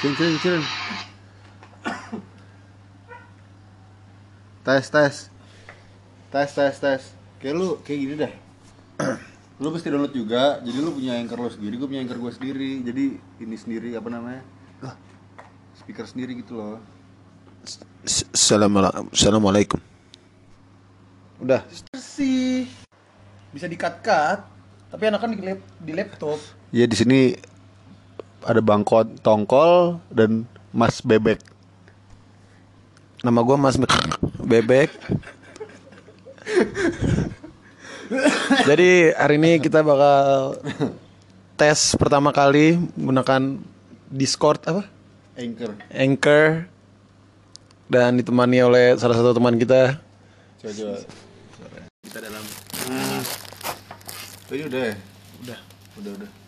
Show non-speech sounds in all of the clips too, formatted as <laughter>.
Cing, cing, cing. Tes, tes. Tes, tes, tes. Kayak lu kayak gini dah. lu pasti download juga, jadi lu punya anchor lu sendiri, gue punya anchor gue sendiri. Jadi ini sendiri apa namanya? Speaker sendiri gitu loh. Assalamualaikum. Udah. sih bisa di cut cut tapi enakan di, lap, di laptop Ya di sini ada Bang Kon- Tongkol dan Mas Bebek. Nama gue Mas Be- Bebek. Jadi hari ini kita bakal tes pertama kali menggunakan Discord apa? Anchor. Anchor dan ditemani oleh salah satu teman kita. Coba coba. Kita dalam Oh, ini udah ya? Udah. Udah, udah.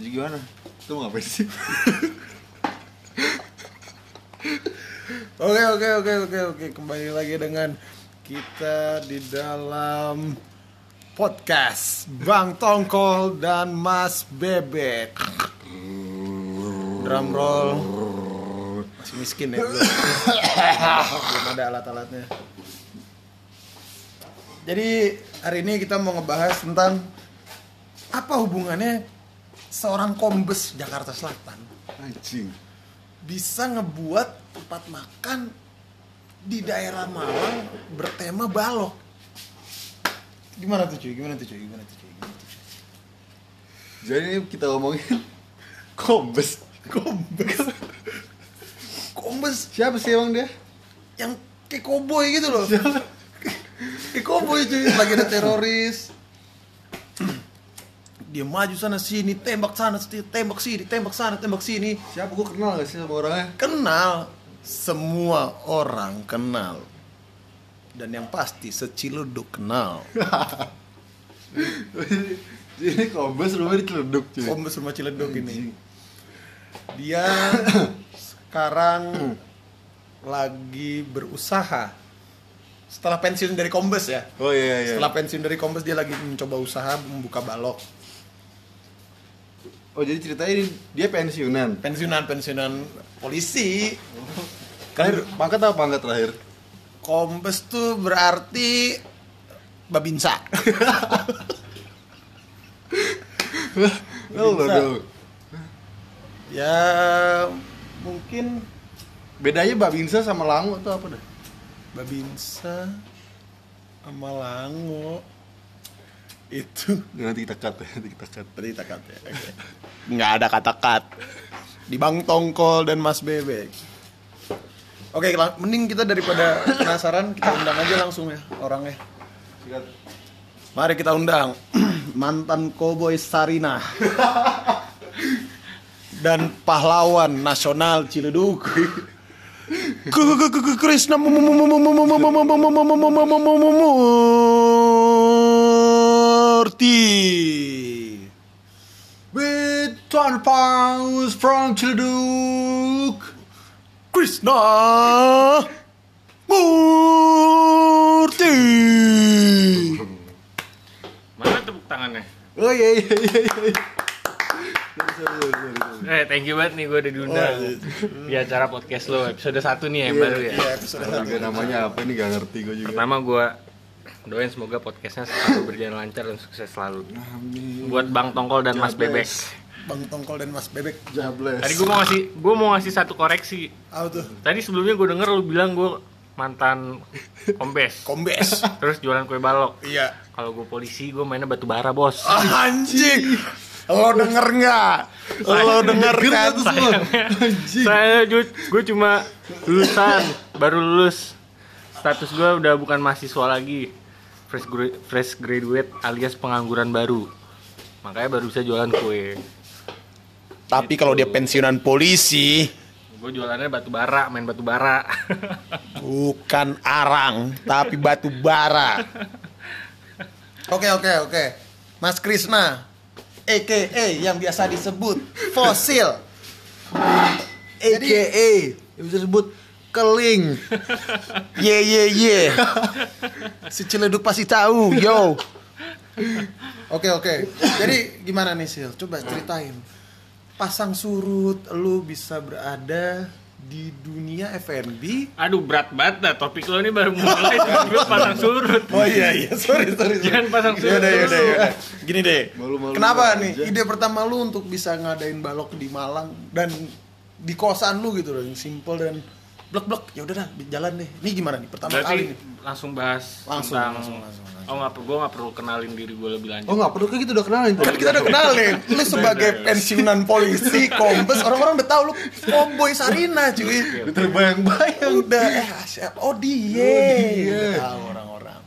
Jadi gimana? Itu mau ngapain sih? <laughs> oke oke oke oke oke. Kembali lagi dengan kita di dalam podcast Bang Tongkol dan Mas Bebek. Drum roll. Masih miskin ya? Belum, belum ada alat-alatnya. Jadi hari ini kita mau ngebahas tentang apa hubungannya seorang kombes Jakarta Selatan Anjing. bisa ngebuat tempat makan di daerah Malang bertema balok. Gimana tuh cuy? Gimana tuh cuy? Gimana tuh cuy? Gimana tuh cuy? Jadi ini kita ngomongin <laughs> kombes. Kombes. Kombes Siapa sih emang dia? yang kayak koboi gitu loh. kayak koboi cuy, lagi ada teroris. Dia maju sana sini, tembak sana, sini, tembak sini, tembak sana, tembak sini. Siapa? Gue kenal gak sih sama orangnya? kenal. Semua orang kenal. Dan yang pasti seciluduk kenal. <laughs> Jadi kombes rumahnya diceluduk cuy. kombes rumah ciledug ini. Dia <coughs> sekarang lagi berusaha. Setelah pensiun dari kombes ya. Oh iya iya. setelah pensiun dari kombes dia lagi mencoba usaha membuka balok Oh jadi ceritanya ini dia pensiunan. pensiunan pensiunan polisi Terakhir pangkat apa pangkat terakhir? kombes tuh berarti babinsa aduh. ya mungkin Bedanya Babinsa sama Lango tuh apa dah? babinsa sama lango itu Nanti kita cut ya, nanti kita cut. berarti kita cut ya oke. nggak ada kata cut di bang tongkol dan mas bebek oke lang- mending kita daripada penasaran kita undang aja langsung ya orangnya mari kita undang mantan koboi Sarina dan pahlawan nasional Ciledug Krishna Murti With 20 pounds from Ciledug. Krishna Murti Mana tepuk tangannya? Oh iya iya iya. iya. Eh, thank you banget nih gue udah diundang di acara podcast lo episode 1 nih yang baru ya. Iya, episode Tahu juga namanya apa ini gak ngerti gue juga. Pertama gue doain semoga podcastnya selalu berjalan lancar dan sukses selalu. Amin. Buat Bang Tongkol dan Mas Bebek. Bang Tongkol dan Mas Bebek Jables. Tadi gue mau ngasih gue mau ngasih satu koreksi. Apa tuh? Tadi sebelumnya gue denger lu bilang gue mantan kombes. Kombes <laughs> Terus jualan kue balok. Iya Kalau gue polisi gue mainnya batu bara bos. Anjing Lo denger nggak? Lo denger kan? Sayangnya, saya gue cuma lulusan baru lulus. Status gue udah bukan mahasiswa lagi. Fresh gra- fresh graduate alias pengangguran baru. Makanya baru bisa jualan kue. Tapi kalau dia pensiunan polisi Gue jualannya batu bara, main batu bara. <laughs> Bukan arang Tapi batu bara Oke oke oke Mas Krisna AKA yang biasa disebut Fosil AKA yang bisa disebut keling. Ye ye ye Si Ciledug pasti tahu Yo Oke oke Jadi gimana nih Sil? Coba ceritain pasang surut lu bisa berada di dunia F&B Aduh berat banget dah topik lo ini baru mulai gue pasang surut. Oh iya iya, sorry sorry. sorry. Jangan pasang surut. Yaudah, yaudah, yaudah. Gini deh. Malu-malu Kenapa aja. nih ide pertama lu untuk bisa ngadain balok di Malang dan di kosan lu gitu loh, yang simple dan blek-blek. Ya udah dah, jalan deh. Ini gimana nih pertama kali Berarti nih? langsung bahas Langsung, tentang langsung, langsung, langsung. Oh nggak perlu, gue nggak perlu kenalin diri gue lebih lanjut. Oh nggak perlu kayak gitu udah kenalin tuh. Kan kita udah kenalin, <laughs> lu sebagai pensiunan polisi, kombes, orang-orang udah tahu lu cowboy Sarina cuy. Udah terbayang-bayang. Udah, eh siapa? Oh dia. Udah tahu orang-orang.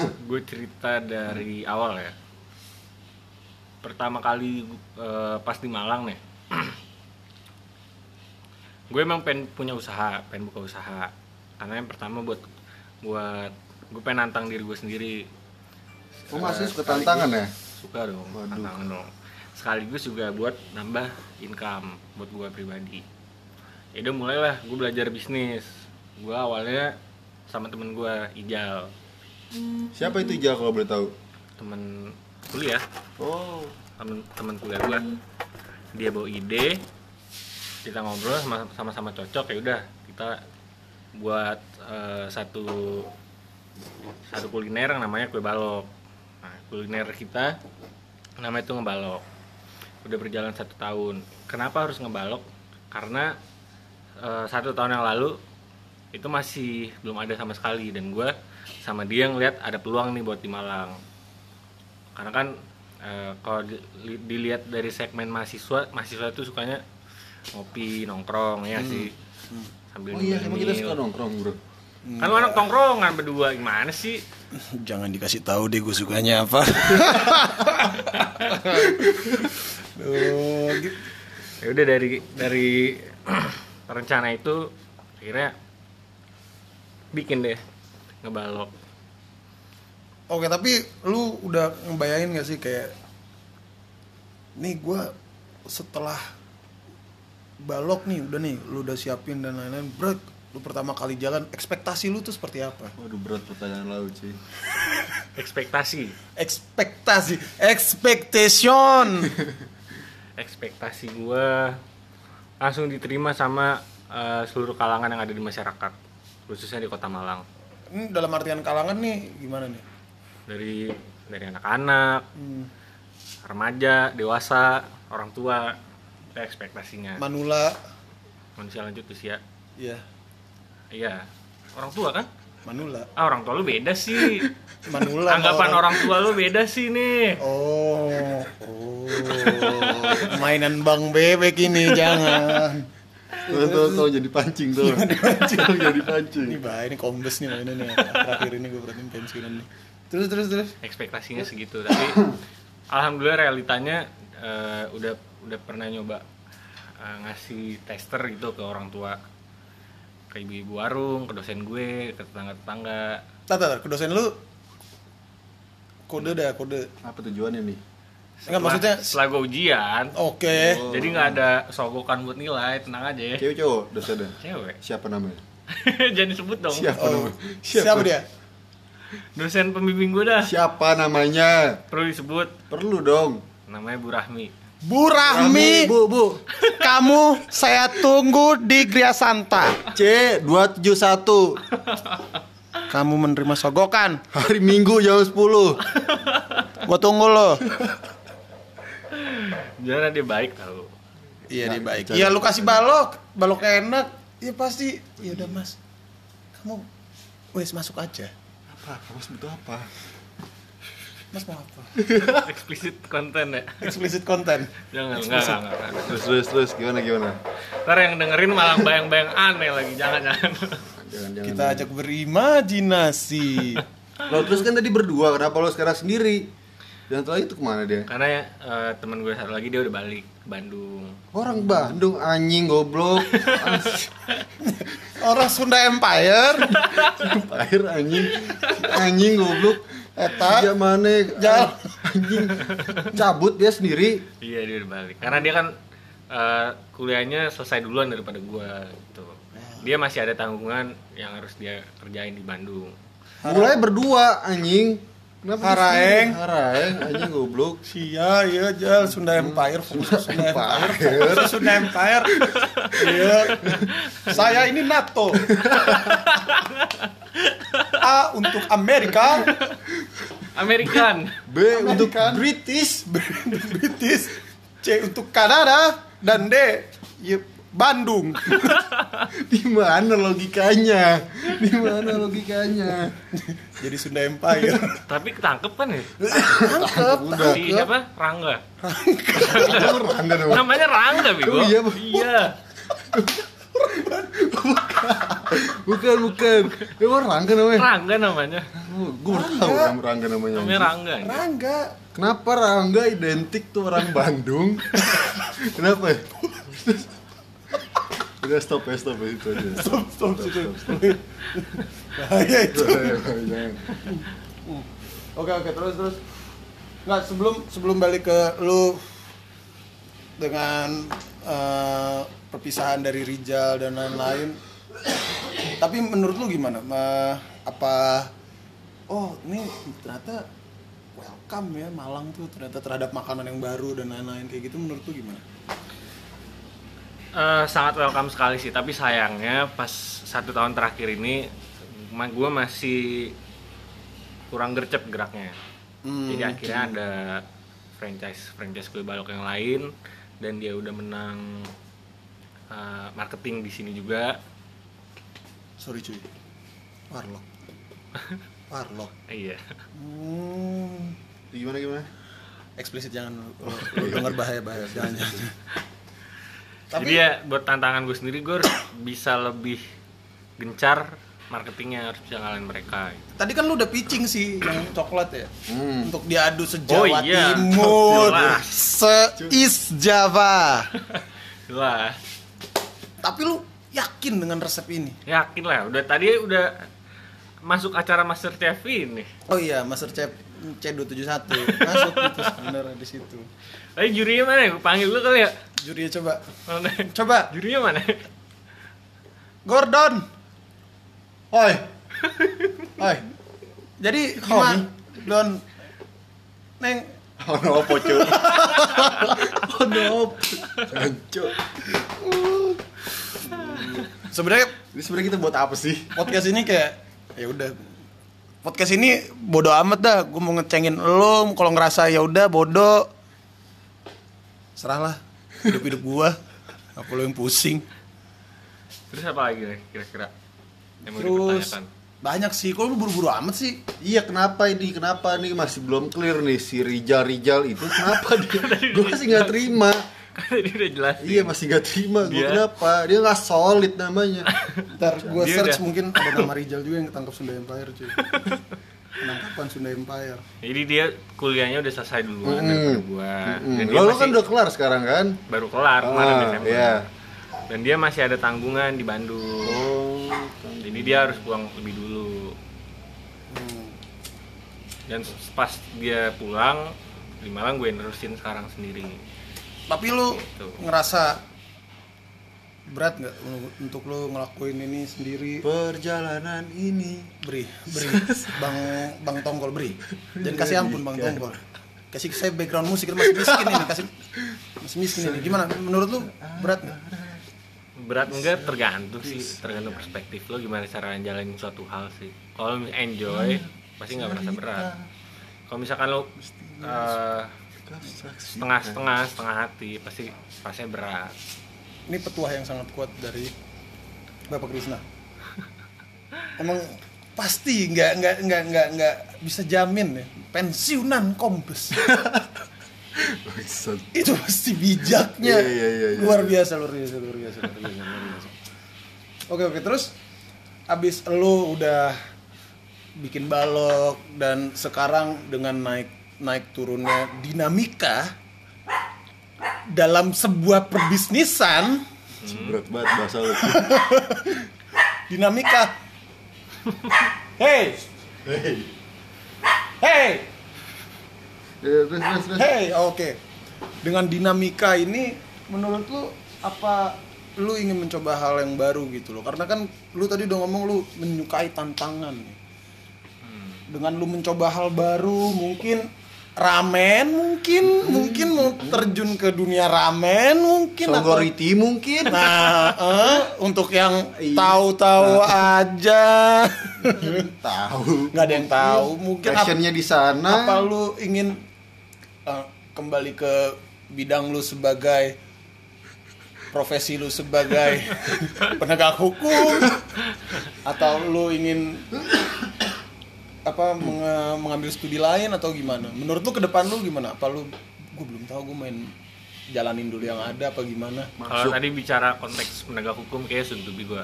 gue cerita dari awal ya. Pertama kali eh, pas di Malang nih. <clears throat> gue emang pengen punya usaha, pengen buka usaha. Karena yang pertama buat buat gue pengen nantang diri gue sendiri. Oh masih Eh, suka tantangan ya? Suka dong, Waduh. tantangan dong. Sekaligus juga buat nambah income buat gue pribadi. Ya udah mulailah gue belajar bisnis. Gue awalnya sama temen gue Ijal, Siapa itu Ijal kalau boleh tahu? temen kuliah. Oh. temen temen kuliah gua dia bawa ide kita ngobrol sama sama-sama cocok ya udah kita buat eh, satu satu kuliner yang namanya kue balok. Nah kuliner kita namanya itu ngebalok. Udah berjalan satu tahun. Kenapa harus ngebalok? Karena eh, satu tahun yang lalu itu masih belum ada sama sekali dan gua sama dia ngeliat ada peluang nih buat di Malang. Karena kan eh, kalau di- li- dilihat dari segmen mahasiswa mahasiswa itu sukanya ngopi nongkrong ya sih sambil Oh iya, emang kita suka nongkrong bro. kan lu anak tongkrongan berdua gimana sih <laughs> Jangan dikasih tahu deh gue sukanya apa. <laughs> Duh, gitu. ya udah dari dari <clears throat> rencana itu akhirnya bikin deh ngebalok Oke, tapi lu udah ngebayangin gak sih kayak nih gue setelah balok nih udah nih lu udah siapin dan lain-lain. Bro lu pertama kali jalan ekspektasi lu tuh seperti apa? Waduh berat pertanyaan laut <laughs> sih. ekspektasi. Ekspektasi. Expectation <laughs> ekspektasi gua langsung diterima sama eh, seluruh kalangan yang ada di masyarakat khususnya di kota Malang. Ini dalam artian kalangan nih gimana nih? Dari dari anak-anak Hmm, remaja dewasa orang tua ekspektasinya. Manula. Manusia lanjut usia ya. Iya. Orang tua kan? Manula. Ah orang tua lu beda sih. <laughs> Manula anggapan orang tua lu beda sih nih. Oh oh. Mainan bang bebek ini jangan. Tuh, tuh, tuh, jadi pancing tuh. Tuh, <laughs> jadi pancing. ini bah ini kombes nih mainan nih terakhir ini gue perhatiin pensiunan nih. Terus terus terus. Ekspektasinya segitu tapi alhamdulillah realitanya eh, udah udah pernah nyoba eh, ngasih tester gitu ke orang tua. Ke ibu-ibu warung ke dosen gue ke tetangga-tetangga. Tata, ke dosen lu? Kode dah kode. Apa tujuannya nih? Enggak maksudnya setelah gue ujian. Oke. Jadi nggak ada sogokan buat nilai tenang aja ya. Cewek cowok dosennya? cewek. Siapa namanya? <laughs> jangan disebut dong. Siapa oh, namanya? siapa? Dia? Dosen pembimbing gue dah. Siapa namanya? perlu disebut. Perlu dong. namanya Bu Rahmi Bu Rahmi Bu, Bu. <laughs> kamu saya tunggu di Gria Santa. C 271 kamu menerima sogokan. Hari Minggu jam 10. gua tunggu lo. Jangan dia baik tau. Iya dia baik iya lu kasih balok. Balok enak. Ya pasti. Ya udah mas. Kamu wes masuk aja. Apa? Mas butuh apa? Mas mau apa <laughs> eksplisit konten ya explicit content jangan enggak, enggak, enggak, enggak. Terus terus terus gimana gimana? ntar yang dengerin malah bayang-bayang aneh lagi jangan jangan Jangan jangan. kita ajak berimajinasi <laughs> Lo terus kan tadi berdua, kenapa lo sekarang sendiri? Dan setelah itu ke mana dia? karena ya eh, teman gue satu lagi dia udah balik ke Bandung Orang Bandung anjing goblok. <laughs> orang Sunda Empire Akhir anjing. Anjing goblok. Eta. Dia mana? Jal. Anjing. Cabut dia sendiri. iya dia udah balik karena dia kan eh, kuliahnya selesai duluan daripada gue gitu dia masih ada tanggungan yang harus dia kerjain di Bandung Mulai berdua anjing. Kenapa Haraeng. Haraeng aja goblok. Sia, iya jal Sunda Empire, Sunda Empire, Sunda Empire. Iya. Saya ini NATO. A untuk Amerika, American. B untuk. British. British, C untuk Kanada, dan D ya, Bandung. <laughs> Di mana logikanya? Di mana logikanya? Jadi Sunda Empire. Tapi ketangkep kan ya? Tangkep, Udah. Si siapa? Rangga. Rangga namanya. Namanya Rangga, Bego. Oh, iya, Bang. Iya. Bukan, bukan. Emang Rangga namanya? Rangga namanya. Oh, gue baru tahu nama Rangga namanya. Namanya. Rangga. Rangga. Kenapa Rangga identik tuh orang Bandung? <laughs> Kenapa? Udah stop ya, stop ya itu aja. <laughs> Stop, stop, stop. Bahaya itu. Jangan. Oke oke terus terus. Nggak sebelum sebelum balik ke lu dengan eh, perpisahan dari Rijal dan lain-lain. Tapi menurut lu gimana? Ma- apa oh ini ternyata welcome ya Malang tuh ternyata terhadap makanan yang baru dan lain-lain kayak gitu menurut lu gimana? Eh, sangat welcome sekali sih, tapi sayangnya pas satu tahun terakhir ini gue masih kurang gercep geraknya. Hmm, Jadi akhirnya ada franchise franchise kue balok yang lain dan dia udah menang eh, marketing di sini juga. Sorry cuy. Warlock. <laughs> Warlock. Iya. Hmm. Gimana gimana? Eksplisit jangan lu, lu denger bahaya bahaya jangan jangan. Jadi ya buat tantangan gue sendiri gue harus bisa lebih gencar marketingnya harus bisa ngalahin mereka. gitu. Tadi kan lu udah pitching sih yang coklat ya. Hmm. Untuk diadu Oh sejawa iya. Timur. Se-East Java. <laughs> Jelas. Tapi lu yakin dengan resep ini? Yakin lah, udah tadi udah masuk acara Master Chef ini. Oh iya, Master Chef C271 masuk itu sebenarnya di situ. Eh jurinya mana ya? Gue panggil lu kali ya. Jurinya coba. Mana? Coba. Jurinya mana? Gordon. Oi. Oi. Jadi gimana? Don Neng Oh no, apa cuy? <laughs> oh no, Hancur. sebenarnya Ini sebenarnya kita buat apa sih? podcast ini kayak ya udah podcast ini bodoh amat dah gue mau ngecengin lo kalau ngerasa ya udah bodoh serahlah hidup hidup gua apa lo yang pusing Terus apa lagi kira-kira? Yang mau terus dipertanyakan? banyak sih kok lu buru-buru amat sih Iya kenapa ini? Kenapa nih masih belum clear nih si Rijal Rijal itu kenapa dia? gue masih nggak terima. Kan tadi udah jelas. Iya masih nggak terima. Gue Dia- kenapa? Dia nggak solid namanya. <laughs> ntar gua Dia search udah- mungkin ada nama Rijal juga yang ketangkap Sunda Empire cuy <laughs> penangkapan Sunda Empire Jadi dia kuliahnya udah selesai duluan Mm. daripada gua. Hmm. Dan masih kan udah kelar sekarang kan? baru kelar kemarin Ah, Desember. iya. Dan dia masih ada tanggungan di Bandung. Oh. Jadi dia harus pulang lebih dulu. Hmm. Dan pas dia pulang di Malang gue nerusin sekarang sendiri. tapi lu Gitu. ngerasa berat nggak untuk lu ngelakuin ini sendiri? Perjalanan ini. beri beri. <laughs> Bang bang tonggol beri. Dan kasih ampun bang tonggol kasih saya background musik masih miskin ini kasih. Masih miskin ini. Gimana? Menurut lu berat nggak? Berat enggak tergantung sih, tergantung perspektif lo gimana cara jalanin suatu hal sih. Kalau enjoy pasti nggak merasa berat. Kalau misalkan lo eh, setengah-setengah, setengah hati pasti pasti berat. Ini petuah yang sangat kuat dari bapak Krisna. Emang pasti nggak nggak nggak nggak nggak bisa jamin ya. Pensiunan kombes. Itu pasti bijaknya. Iya, iya, iya, iya. luar biasa luar biasa luar biasa luar biasa, luar biasa. oke oke terus abis lu udah bikin balok dan sekarang dengan naik naik turunnya dinamika dalam sebuah perbisnisan Berat banget bahasa lo. <laughs> dinamika hey hey terus terus. Hey, oke. Dengan dinamika ini, menurut lu apa lu ingin mencoba hal yang baru gitu loh? Karena kan lu tadi udah ngomong lu menyukai tantangan. dengan lu mencoba hal baru mungkin ramen mungkin mungkin mau terjun ke dunia ramen mungkin atau- Songgoriti mungkin. Nah, <laughs> eh, untuk yang Iya. tahu-tahu aja, <laughs> Tahu. nggak ada yang tahu. Mungkin Passionnya di sana. apa lu ingin eh, kembali ke bidang lu sebagai profesi lu sebagai <laughs> penegak hukum atau lu ingin apa menge- mengambil studi lain atau gimana? Menurut lu ke depan lu gimana? Apa lu gue belum tahu gue main jalanin dulu yang ada apa gimana? Kalau tadi bicara konteks penegak hukum kayak Suntubi gue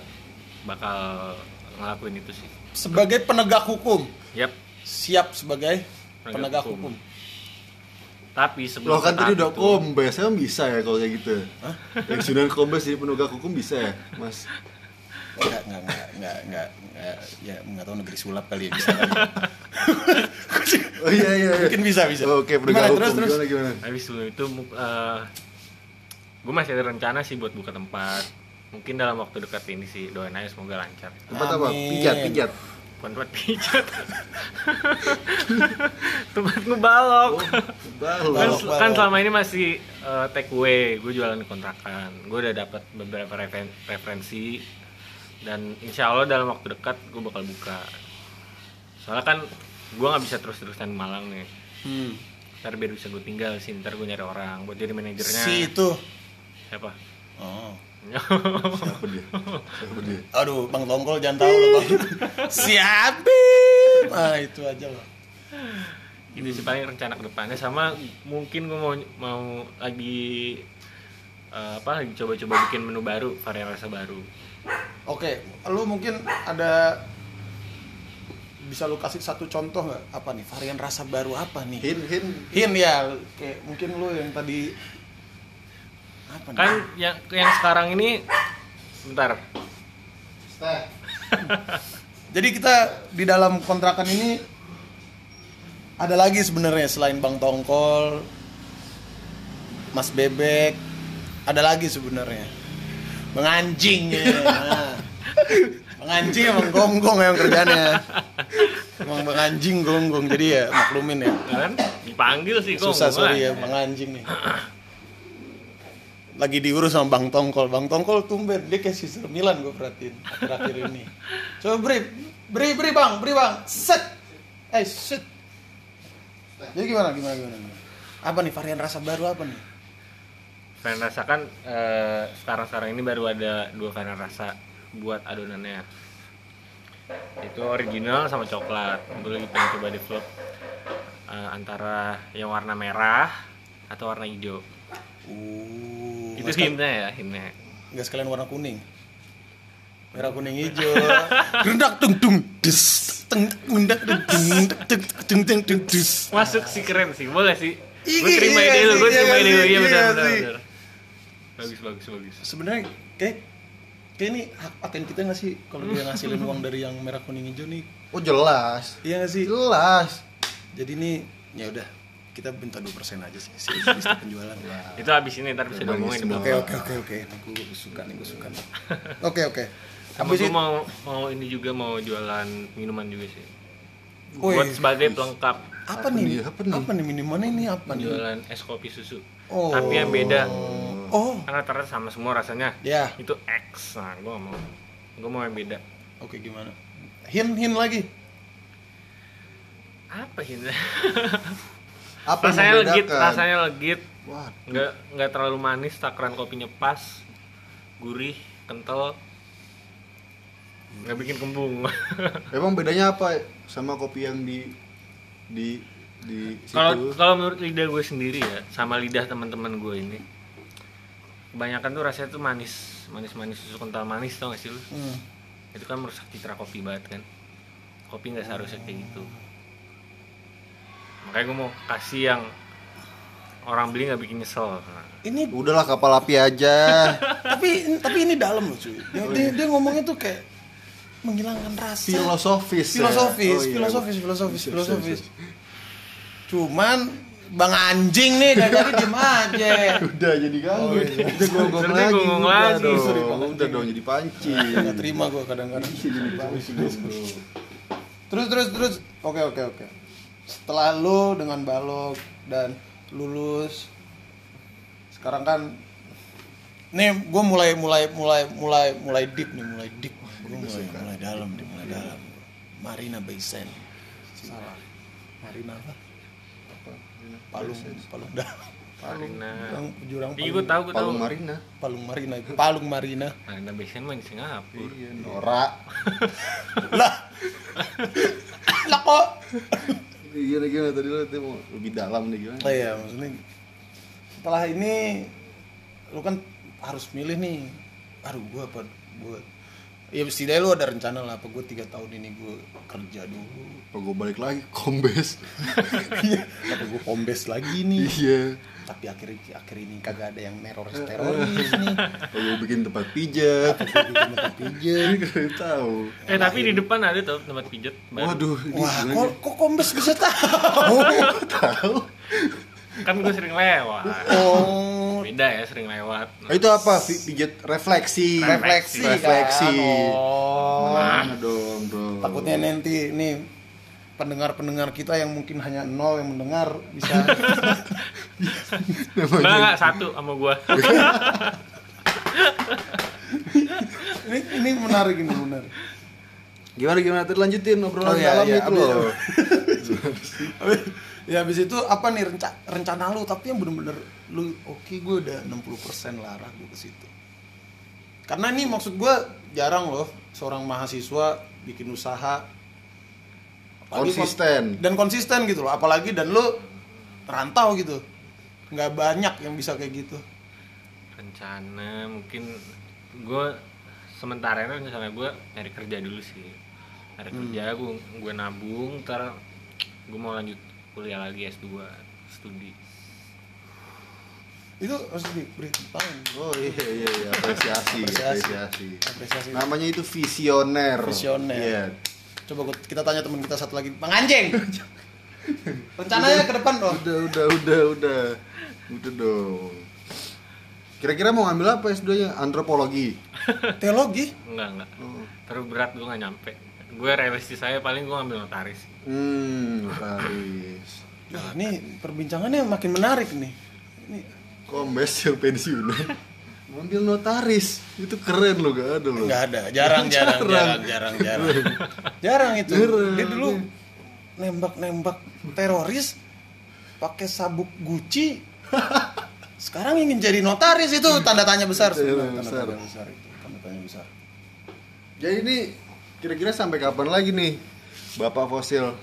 bakal ngelakuin itu sih. Sebagai penegak hukum, Yap. siap sebagai Penegak penegak hukum. hukum. Tapi sebelum Lo kan tadi udah itu- kombes, emang bisa ya kalau kayak gitu? Yang sudah kombes jadi penegak hukum bisa ya, Mas? Enggak, enggak, enggak, enggak, enggak, enggak, ya enggak tahu negeri sulap kali ya bisa kali. <laughs> Oh iya iya. iya. Mungkin bisa, bisa. Oke, penegak Gimana, hukum terus, terus? gimana gimana? Habis sebelum itu gue masih ada rencana sih buat buka tempat. Mungkin dalam waktu dekat ini sih doain aja semoga lancar. Tempat apa? Amin. Pijat, pijat. Bukan tempat pijat. <laughs> tempat ngebalok. kan, Balok. Balok. kan selama ini masih eh, take away, gue jualan di kontrakan. Gue udah dapat beberapa referen- referensi dan insya Allah dalam waktu dekat gue bakal buka. Soalnya kan gue nggak bisa terus-terusan di Malang nih. Hmm. Ntar biar bisa gue tinggal sih, ntar gue nyari orang buat jadi manajernya. Si itu. Siapa? Oh. Siapa dia? Siapa dia? Aduh, Bang Tongkol jangan tahu loh, Bang. <laughs> Siapa? Ah, itu aja loh. itu sih paling rencana ke depannya sama mungkin gue mau mau lagi eh, apa lagi coba-coba bikin menu baru varian rasa baru Oke, lu mungkin ada bisa lu kasih satu contoh nggak apa nih varian rasa baru apa nih? Hin, hin. Hin ya, kayak mungkin lu yang tadi apa nih? kan yang yang sekarang ini bentar <laughs> Jadi kita di dalam kontrakan ini ada lagi sebenarnya selain Bang Tongkol, Mas Bebek, ada lagi sebenarnya. Bang Anjing ya. Nah. Bang Anjing emang gonggong yang kerjanya. Emang Bang Anjing gonggong jadi ya maklumin ya. kan dipanggil sih Susah sorry ya Bang Anjing nih. Lagi diurus sama Bang Tongkol. Bang Tongkol tumben dia kayak Sister Milan gue perhatiin akhir-akhir ini. Coba beri, beri, beri Bang, beri Bang. Set. Eh, set. Jadi gimana, gimana, gimana? gimana? Apa nih varian rasa baru apa nih? Varian rasa kan eh, sekarang-sekarang ini baru ada dua varian rasa buat adonannya itu original sama coklat gue lagi pengen coba develop eh, antara yang warna merah atau warna hijau Uh, itu hintnya ya hintnya Enggak sekalian warna kuning. Merah kuning hijau. <laughs> Rendak tung tung des. Teng mendak dung tung tung tung tung des. masuk sih keren sih boleh sih Iya, gue terima iya ide lu gue iya terima sih, ide lu iya iya benar benar. Bagus bagus bagus Sebenarnya kayak kayak ini hak paten kita nggak sih kalau dia ngasilin <laughs> uang dari yang merah kuning hijau nih? Oh jelas. Iya nggak sih? Jelas. Jadi ini ya udah kita minta 2% aja sih si <laughs> list penjualan. itu habis ini ntar bisa diomongin di semua. Oke oke oke oke. Gue suka nih gue suka nih. Oke oke. sama gue itu mau mau ini juga mau jualan minuman juga sih Wih. buat sebagai pelengkap apa Apa nih? nih? Apa nih? Apa nih minumannya ini apa nih? jualan es kopi susu Oh. tapi yang beda Oh. karena rata sama semua rasanya. Ya. itu X. Nah gue gak mau. Gue mau yang beda. Oke gimana? Hin hin lagi. apa ini <laughs> Apa rasanya legit rasanya legit. Wah, nggak nggak terlalu manis takaran kopinya pas gurih kental. Nggak bikin kembung. <laughs> Emang bedanya apa sama kopi yang di di di kalau kalau menurut lidah gue sendiri ya sama lidah teman-teman gue ini kebanyakan tuh rasanya tuh manis manis manis susu kental manis tau gak sih lu Hmm. itu kan merusak citra kopi banget kan kopi nggak seharusnya kayak gitu makanya gue mau kasih yang orang beli nggak bikin nyesel nah, Ini Udahlah kapal api aja. <laughs> tapi tapi ini dalam loh cuy. Dia, dia, dia ngomongnya tuh kayak menghilangkan rasa. filosofis. ya? filosofis, Oh, iya. filosofis, filosofis, Bisa, bisa, filosofis. bisa. Cuman Bang anjing nih dari tadi diem aja. Udah jadi ganggu. Oh, iya. Udah gonggong Ternyata lagi. udah lagi. dong. Sorry, Bang Udah dong jadi pancing. Gak terima gue kadang-kadang. Iya, jadi pancing. bro. Terus terus terus. Oke oke oke. Setelah lu dengan balok dan lulus, sekarang kan, nih gue mulai mulai mulai mulai mulai deep nih mulai deep. Gue mulai mulai dalam nih mulai dalam. Marina Bay Sands. Salah. Marina apa? Palung Palung dalam. Marina. Jurang jurang Iya gue tahu gue tahu. Palung Marina. Palung Marina. Palung Marina. Marina Besen mah di Singapura. Iya, Nora. <laughs> lah. lah kok. Iya gimana tadi lu tuh mau lebih dalam nih gimana? Oh iya, maksudnya setelah ini lu kan harus milih nih. Aduh, gua apa gua Ya setidaknya lu ada rencana lah apa gue tiga tahun ini gue kerja dulu Apa gue balik lagi kombes? apa gue kombes lagi nih Iya. tapi akhir akhir ini kagak ada yang teroris teroris nih Apa gue bikin tempat pijat? gue bikin tempat pijat Ini kalian tahu. Eh tapi di depan ada tuh tempat pijet. baru. Waduh, ini wah kok, kok kombes bisa tahu tahu. Kan gue sering lewat. oh Beda ya sering lewat. Oh, itu apa? Pi- Pijat refleksi. refleksi Refleksi. kan? oh Mana dong, bro? takutnya nanti nih pendengar-pendengar kita yang mungkin hanya nol yang mendengar bisa <laughs> Enggak enggak satu sama gua. <laughs> ini ini menarik ini menarik Gimana gimana tadi lanjutin obrolan Oh, iya, dalam iya, itu abis- loh. <laughs> ya habis itu apa nih renca rencana lu? Tapi yang bener-bener lu oke gue udah 60% lah arah gue ke situ. Karena ini maksud gue jarang loh seorang mahasiswa bikin usaha. Apalagi Konsisten. kon- dan konsisten gitu loh. Apalagi dan lu rantau gitu. Nggak banyak yang bisa kayak gitu. Rencana mungkin gue sementara ini rencana gue nyari kerja dulu sih. Nyari kerja gue gue nabung ntar gue mau lanjut kuliah lagi S2 studi. itu harus diberi tahun Oh iya iya iya apresiasi, Apresiasi. apresiasi. apresiasi Namanya itu visioner. Visioner. Iya. coba kita tanya teman kita satu lagi bang anjing rencananya ke depan dong Udah udah udah udah. Udah dong. Kira-kira mau ngambil apa S2-nya? Antropologi. teologi Enggak enggak. Oh. Terlalu berat gue nggak nyampe. Gue realistis saya paling gue ngambil notaris. Hmm, notaris. Wah, ini perbincangannya makin menarik nih. Ini Kombes yang pensiunan. Ngambil notaris. Itu keren loh, gak ada loh. nggak ada, jarang, jarang, Jarang. jarang, jarang, jarang. Jarang itu. Jarang. Dia dulu nembak-nembak teroris pakai sabuk Gucci. Sekarang ingin jadi notaris itu tanda tanya besar Tanda. Tanda besar. tanya besar itu, tanda tanya besar. Jadi ini kira-kira sampai kapan lagi nih Bapak Fosil?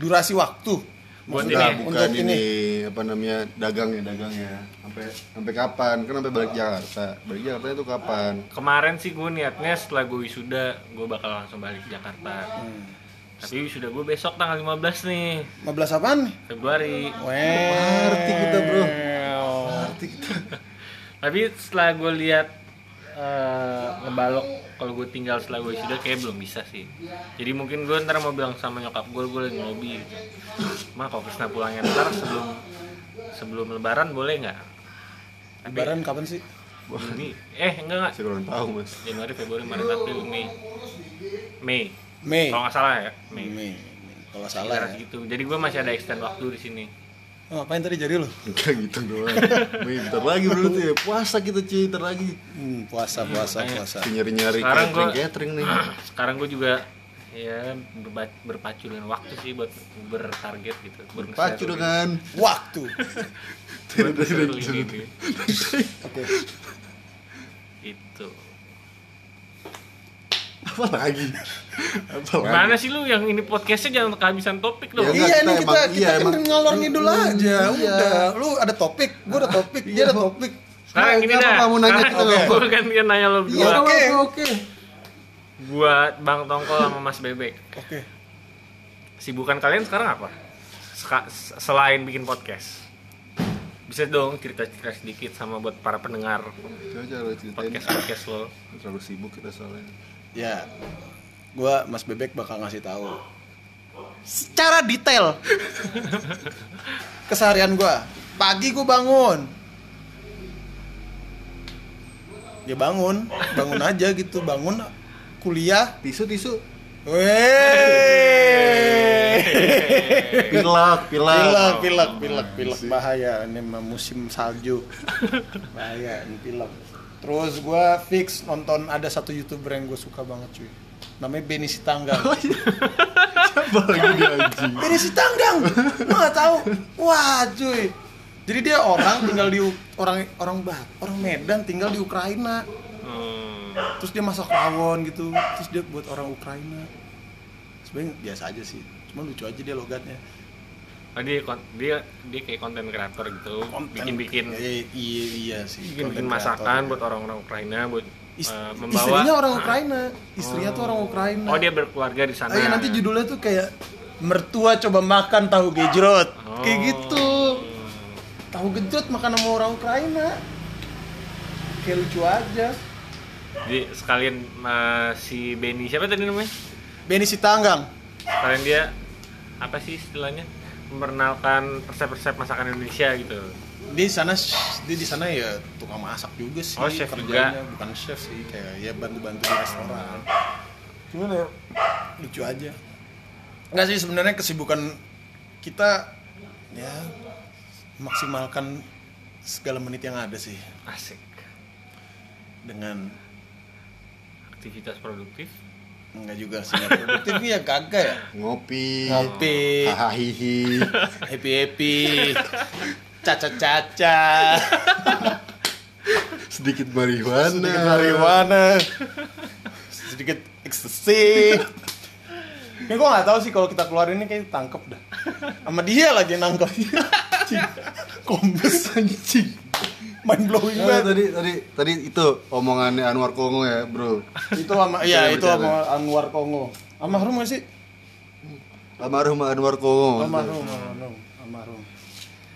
Durasi waktu. Buat Maksudnya ini, bukan untuk ini, apa namanya dagangnya dagangnya sampai sampai kapan kan sampai balik Jakarta balik Jakarta itu kapan Kemarin sih gue niatnya setelah gue wisuda gue bakal langsung balik ke Jakarta. Tapi wisuda gue besok tanggal 15 nih 15 apaan? Februari. Weh. Party kita, bro. Kita <laughs> Tapi setelah gue lihat eh, ngebalok kalau gue tinggal setelah gue wisuda kayak belum bisa sih. Jadi mungkin gue ntar mau bilang sama nyokap gue gue lagi ngelobi. Gitu. Mah kalau Krisna pulangnya ntar sebelum sebelum Lebaran boleh nggak? Lebaran kapan sih? ini eh enggak enggak saya kurang tahu mas Januari, Februari, Maret, April, Mei. Mei. Mei. Kalau nggak salah ya, Mei. Mei. Kalau Salah salah ya. gitu. Jadi gue masih ada extend waktu di sini. Oh, ngapain tadi jari lu? <laughs> enggak gitu doang Wih, bentar lagi bro tuh ya puasa kita cuy bentar lagi Hmm, puasa, puasa, puasa. nyari nyari Sekarang catering gua- catering nih <clears throat> Sekarang gue juga ya berba- berpacu dengan waktu sih buat bertarget gitu. pacu dengan <laughs> Waktu. Buat nge-share link ini. <laughs> Oke. Itu. Apa lagi apa lagi Gimana sih lu yang ini podcastnya jangan kehabisan topik dong. Ya, iya nih kita emang- kita iya, kan emang- ngalor ngidul aja. Iya. Udah, lu ada topik, gua ada topik, dia ada topik. Sekarang Nah, gini kenapa dah. kamu nanya kita nggak gue gantian nanya lo Iya, berdua. oke. oke Buat Bang Tongkol sama Mas Bebek. Oke. Sibukan kalian sekarang apa? Seka- selain bikin podcast. Bisa dong cerita-cerita sedikit sama buat para pendengar coba coba ceritain podcast-podcast lo. terlalu sibuk kita soalnya Ya. Gua Mas Bebek bakal ngasih tahu secara detail keseharian gua. Pagi gua bangun. Ya bangun, bangun aja gitu, bangun kuliah tisu tisu Weh. Pilak, pilak. pilek, pilek, pilek, pilek bahaya ini musim salju. Bahaya ini pilek. Terus gua fix nonton ada satu youtuber yang gue suka banget cuy. Namanya Benny Sitanggang. Siapa lagi dia anjing? Benny Sitanggang. Lu nggak tahu? Wah cuy. Jadi dia orang tinggal di orang orang Bat, orang Medan tinggal di Ukraina. Hmm. Terus dia masak rawon gitu. Terus dia buat orang Ukraina. Sebenarnya biasa aja sih. Cuma lucu aja dia logatnya. Oh, dia dia dia kayak konten kreator gitu, bikin-bikin Iya, iya, iya sih. bikin-bikin masakan buat orang-orang Ukraina buat eh, Istrinya orang? Ukraina. Istrinya tuh orang Ukraina. Oh, dia berkeluarga di sana. Ah, iya, nanti judulnya tuh kayak mertua coba makan tahu gejrot. Oh. Kayak gitu. Tahu gejrot makan sama orang Ukraina. Kayak lucu aja. Jadi sekalian eh, si Benny siapa tadi namanya? Benny Sitanggang. Sekalian dia apa sih istilahnya? Memperkenalkan resep-resep masakan Indonesia gitu. Dia di sana dia di sana ya tukang masak juga sih Oh, chef kerjanya, juga. bukan chef sih kayak ya bantu-bantu di restoran. Cuman ya lucu aja. Enggak sih sebenarnya kesibukan kita ya maksimalkan segala menit yang ada sih Asik. dengan Aktivitas produktif. Enggak juga sih produktif. Ya kagak ya? Ngopi. ngopi. Hahaha. happy happy caca caca Sedikit marihuana. sedikit marijuana sedikit ekstasi ini gue nggak tahu sih kalau kita keluar ini kayak tangkep dah. Sama dia lagi nangkep kombes Anjing. Mind blowing Nah, banget tadi tadi tadi itu omongannya Anwar Kongo ya, Bro. itu sama iya itu sama. Anwar Kongo almarhum gak sih Almarhum Anwar Kongo. almarhum almarhum almarhum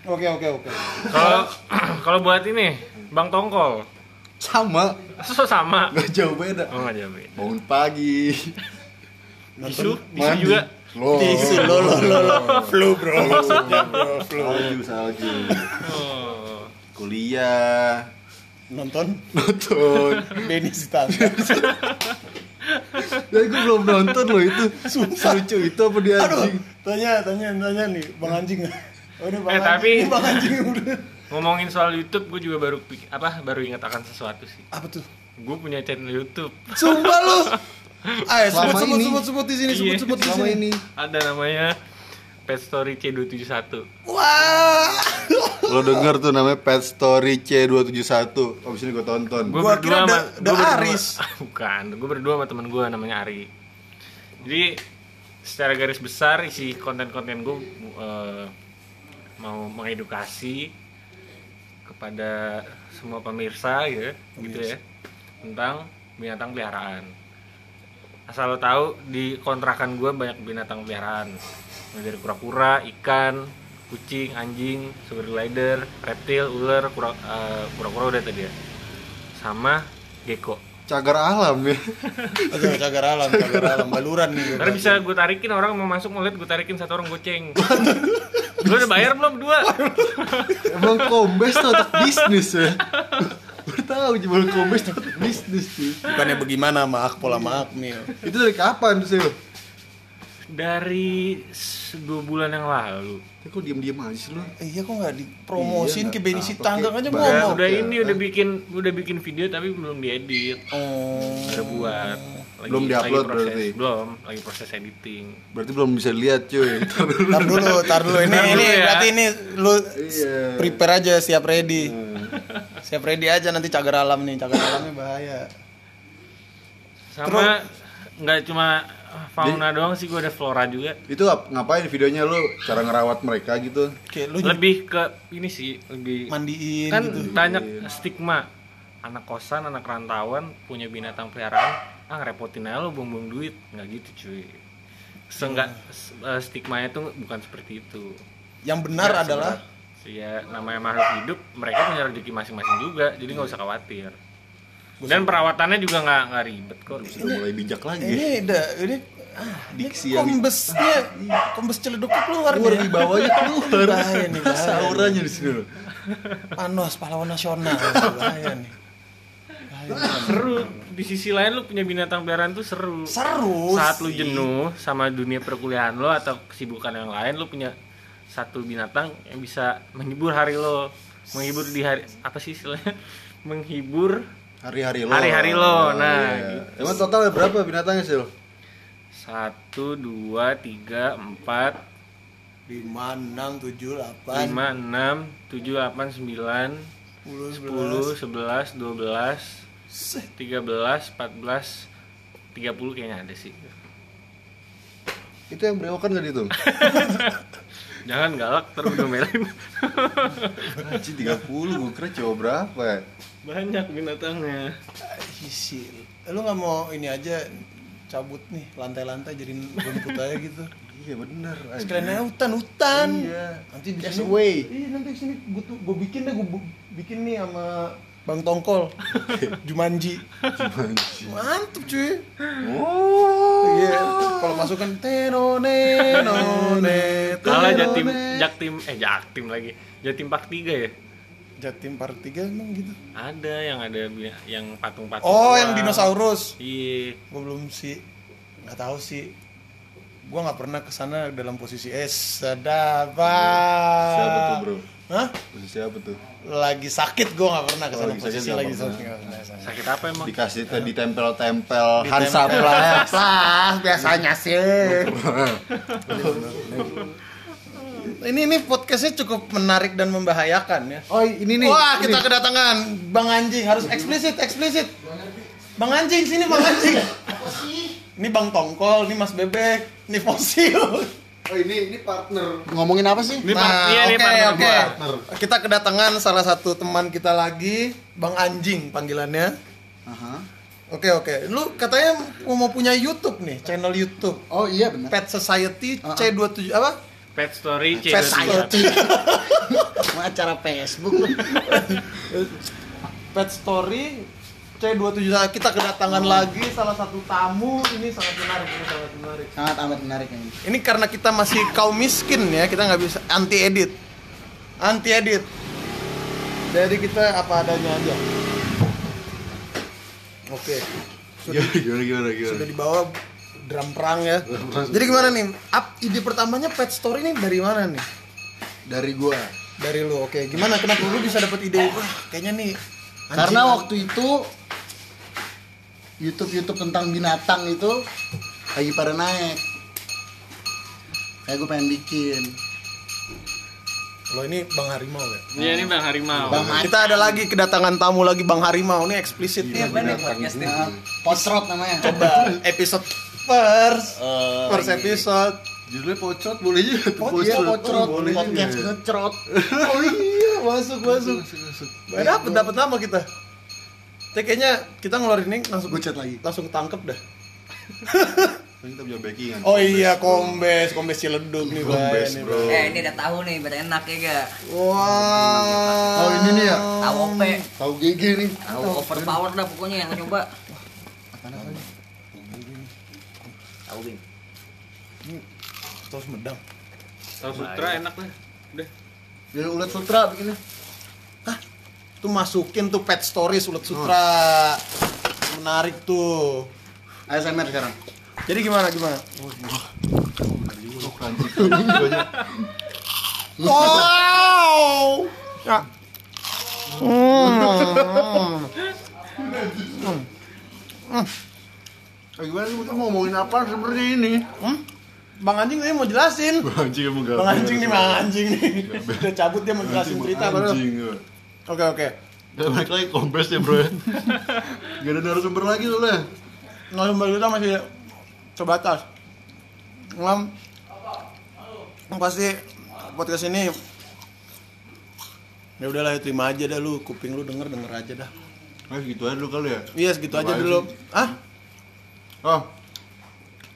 oke oke oke Kalau <clears throat> kalau buat ini Bang Tongkol. Sama, So sama. nggak jauh beda. Oh, enggak jawab. Bangun pagi. Bisu, bisu juga. Tisu lo lo lo lo flu bro maksudnya bro flu Salju, salju. Oh. Kuliah, nonton nonton. <laughs> Benny Sitanggang Ya gue belum nonton loh itu. Lucu itu apa dia Aduh, anjing? tanya, tanya, tanya nih, Bang Anjing. Oh, ini Bang Eh, Anjing. tapi- Ini Bang Anjing udah. Ngomongin soal YouTube, gue juga baru apa baru ingat akan sesuatu sih. Apa tuh? Gue punya channel YouTube. Sumpah lu. <laughs> Ayo, sebut, sebut, ini. sebut, sebut di sini, sebut, Iya, sebut di sini. ini. Ada namanya Pet Story C271. Wah. Lo denger tuh namanya Pet Story C271 Abis ini gue tonton Gue Gua kira da- da gua berdua- Aris. <laughs> Bukan, gue berdua sama temen gue namanya Ari. Jadi secara garis besar isi konten-konten gue eh, mau mengedukasi kepada semua pemirsa gitu, ya, gitu ya tentang binatang peliharaan. Asal lo tahu di kontrakan gue banyak binatang peliharaan, Mulai dari kura-kura, ikan, kucing, anjing, sugar glider, reptil, ular, kura, eh, kura-kura udah tadi ya, sama gecko. Cagar alam ya <laughs> Aduh, cagar alam, cagar alam, baluran nih. Karena bisa gue tarikin orang mau masuk mau lihat gue tarikin satu orang goceng. Lu udah bayar belum dua? Emang kombes tuh otak bisnis ya <laughs> Tau cuma kombes otak bisnis sih Bukannya bagaimana sama Akpol sama Akmil. Itu dari kapan tuh sih? Dari dua bulan yang lalu. Ya, kok diem-diem aja sih lo? Eh, iya kok nggak dipromosin Iya, ke Benny apa, Sitanggang aja ngomong. udah ini udah bikin udah bikin video tapi belum diedit. Oh. Udah buat. Lagi, Belum diupload berarti? Belum, lagi proses editing. Berarti belum bisa lihat cuy <laughs> Ntar dulu. Tar dulu, tar dulu ini ini ya. berarti ini lu Iya. prepare aja siap ready. Siap ready aja nanti cagar alam nih, cagar alamnya bahaya. Sama nggak cuma fauna doang sih gue ada flora juga. Itu ap- ngapain videonya lu? Cara ngerawat mereka gitu. Kayak lu Lebih ke ini sih, lebih mandiin kan gitu. banyak stigma. Anak kosan anak rantauan punya binatang peliharaan. Ah ngerepotin aja lo buang-buang duit. Nggak gitu cuy. Seenggak s- eh, stigmanya tuh bukan seperti itu. Yang benar Ya, adalah ya namanya makhluk hidup mereka punya rezeki masing-masing juga jadi nggak usah khawatir. Dan perawatannya juga nggak nggak ribet kok. Sudah mulai bijak lagi. Ini udah ini ah, Diksi ini yang- kombesnya kombes celeduknya keluar Keluar dia. di bawahnya keluar. Bahaya nih, bahaya. Sauranya di sini loh Panos pahlawan nasional. Bahaya nih. Bahaya seru. Di sisi lain lu punya binatang peliharaan tuh seru. Seru. saat lu jenuh sama dunia perkuliahan lo atau kesibukan yang lain lu punya satu binatang yang bisa menghibur hari lo. Menghibur di hari apa sih istilahnya? <laughs> Menghibur Hari-hari lo. Hari-hari lo, Oh, nah, iya. Emang total berapa binatangnya sih? satu dua tiga empat. Lima enam tujuh delapan. Lima enam tujuh delapan sembilan. Sepuluh sepuluh sebelas dua belas. Tiga belas empat belas. Tiga puluh kayaknya ada sih. Itu yang berewokan gak dihitung? <laughs> jangan galak terus domelin. <laughs> Anjing 30, gue kira cowok berapa ya? banyak binatangnya. Isi lu nggak mau ini aja cabut nih lantai-lantai jadi rumput aja gitu? Iya bener sekalian aja hutan hutan. Iya. nanti di sini. iya nanti di sini. Gue tuh gue bikin deh gue bikin nih sama bang tongkol. <laughs> Jumanji. Mantep cuy. Oh. iya. Kalau masukkan teno neno ne <laughs> kalah jatim jaktim eh jaktim lagi. Jatim park tiga ya? Jatim part 3 emang gitu. Ada yang ada yang patung-patung oh tua. yang dinosaurus. Iya. Gue belum sih nggak tahu sih gue nggak pernah ke sana dalam posisi es sedapa Siapa tuh bro? Hah? Posisi apa tuh? lagi sakit gue nggak pernah ke sana lagi sakit posisi nggak lagi sakit sakit apa emang? Dikasih ke ditempel-tempel Ditempel. Hansaplast lah <laughs> biasanya sih. <laughs> Ini ini podcastnya cukup menarik dan membahayakan ya. Oh ini nih wah kita kedatangan bang anjing. Harus eksplisit eksplisit. Bang anjing sini bang anjing. Ini bang tongkol ini mas bebek ini fosil Oh ini ini partner. Ngomongin apa sih? Ini nah iya, oke partner. oke. Gua. kita kedatangan salah satu teman kita lagi bang anjing panggilannya. Aha. Oke oke, lu katanya mau punya YouTube nih, channel YouTube. Oh iya benar Pet Society C27 apa? pet story C Pet Society. <laughs> acara Facebook <laughs> Pet Story C27 kita kedatangan lagi salah satu tamu ini sangat menarik ini sangat menarik. sangat amat menarik ini. Ini karena kita masih kaum miskin ya, kita nggak bisa anti edit. Anti edit. Jadi kita apa adanya aja. Oke. Gimana gimana gimana gimana Sudah dibawa drum perang ya. Jadi gimana nih? Up ide pertamanya Pet Story ini dari mana nih? Dari gua Dari lu. Oke, gimana kenapa lu bisa dapat ide? Wah, kayaknya nih anjing Karena waktu itu YouTube YouTube tentang binatang itu lagi pada naik. Kayak gue pengen bikin. Lo ini Bang Harimau ya? Iya ini bang harimau Bang Kita ada lagi kedatangan tamu lagi Bang Harimau ini eksplisit nih. Nah, Potrot namanya. Coba episode first, first episode. Judulnya pocot boleh juga tuh Oh iya Potrot, boleh juga. podcast ngecrot. Oh iya, masuk masuk. Dapat dapat nama kita. Tapi kayaknya kita ngeluarin ini langsung Gue chat lagi. langsung tangkep dah. Kan kita punya backingan Oh iya, kombes, kombes Ciledug nih, Bay. Kombes, Nih, bro. Eh ini udah tahu nih, biar enak ya gak? Wah. Oh ini nih ya. Tahu OP, Tahu GG nih. tahu overpower dah pokoknya yang coba. Tahu Bing. Tahu Sumedang. tahu sutra enak lah udah Biar ulat sutra bikinnya. Tuh masukin tuh pet stories ulet sutra. Menarik tuh. ASMR sekarang. Jadi gimana gimana? Wow. Ya. Eh, gimana sih kita mau ngomongin apa sebenarnya ini? Hmm? Bang anjing tadi mau jelasin. Anjing emang gak Bang anjing nih, bang anjing nih. Udah cabut dia mau jelasin cerita padahal. Anjing Oke oke. Udah balik lagi kompres ya bro ya. <laughs> Gak ada narasumber lagi soalnya. Narasumber kita masih sebatas. Ngam. Pasti podcast ini ya udahlah terima aja dah lu. Kuping lu denger denger aja dah. Ah gitu aja dulu kali ya? Iya segitu aja Apaan dulu. ah Oh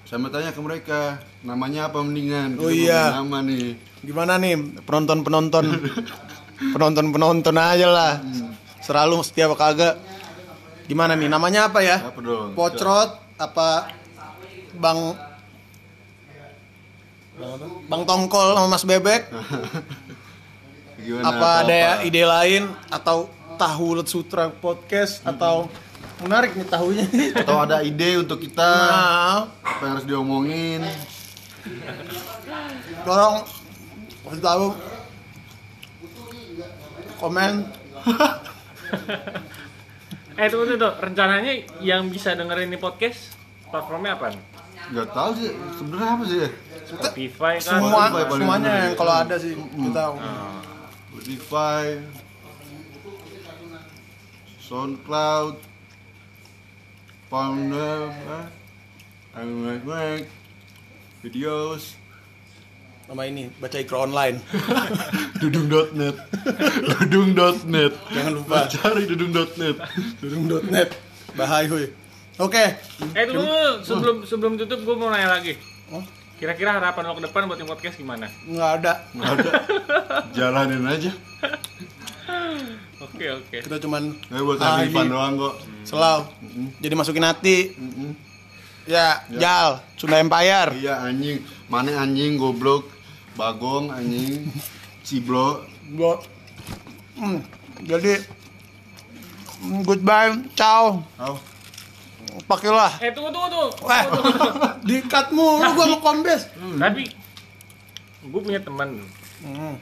Saya mau tanya ke mereka. Namanya apa mendingan? Oh, iya. Nama nih. Gimana nih penonton penonton <laughs> penonton penonton aja lah selalu setia apa kagak gimana nih namanya apa ya Apa dong? pocrot apa bang bang apa? tongkol sama mas bebek <laughs> Gimana? apa ada ide lain atau tahu Let sutra podcast atau Menarik nih tahunya. Atau ada ide untuk kita Nah, apa yang harus diomongin? tolong kasih tahu komen <laughs> Eh tunggu tuh, rencananya yang bisa dengerin ini podcast platformnya apa? nih? Gak tahu sih sebenarnya apa sih ya? Spotify kan? semua Spotify semuanya yang kalau ada sih kita Spotify, SoundCloud, Founder, eh, Make videos, sama ini baca ikro online. <laughs> Dudung.net, dudung.net, Jangan lupa. cari dudung.net. dudung.net bahaya oke. Eh tunggu, sebelum sebelum tutup gue mau nanya lagi. Oh. Kira-kira harapan lo ke depan buat yang podcast gimana? nggak ada. Nggak ada, jalanin aja. <laughs> Oke oke. kita cuman Nggak buat Ah, doang kok. selalu jadi masukin hati. Ya. Jal. Sunda Empire. Iya anjing, mana anjing goblok, bagong anjing, ciblo, Gua- Hmm, jadi mm, goodbye ciao Au. pakailah Eh tunggu tunggu tunggu. <laughs> Wah, dikat mulu gua mau kombes. Tapi gue punya teman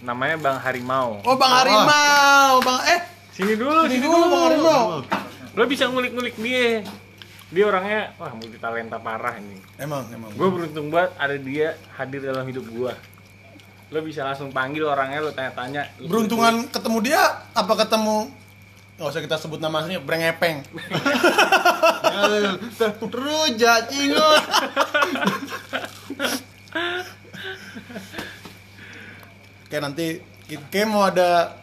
namanya Bang Harimau. Oh, Bang Harimau, Bang eh Sini dulu, sini dulu Bang Harimau. Lo bisa ngulik-ngulik dia. Dia orangnya wah multi talenta parah ini. Emang, emang. Gue beruntung banget ada dia hadir dalam hidup gue. Lo bisa langsung panggil orangnya, lo tanya-tanya. Lo Beruntungan ketemu dia apa ketemu Gak usah kita sebut nama aslinya, Brengepeng. Rujak cingut. Kayak nanti kayak mau ada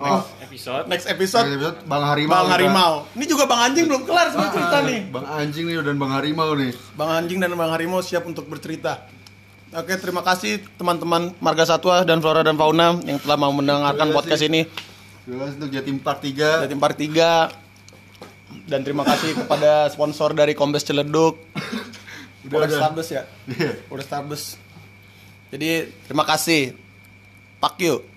Oh, episode. next episode episode Bang Harimau. Bang kita. Harimau. Ini juga Bang Anjing belum kelar semua cerita Ah, nih. Bang anjing nih dan Bang Harimau nih. Bang Anjing dan Bang Harimau siap untuk bercerita. Oke, terima kasih teman-teman Marga Satwa dan Flora dan Fauna yang telah mau mendengarkan Terima podcast ini. Terima kasih untuk Jatim Park 3. Jatim Park 3 dan terima kasih kepada sponsor dari Kombes Ciledug. <coughs> Udah Udah. Starbus ya? Iya. Udah Starbus. Jadi terima kasih. Pak you.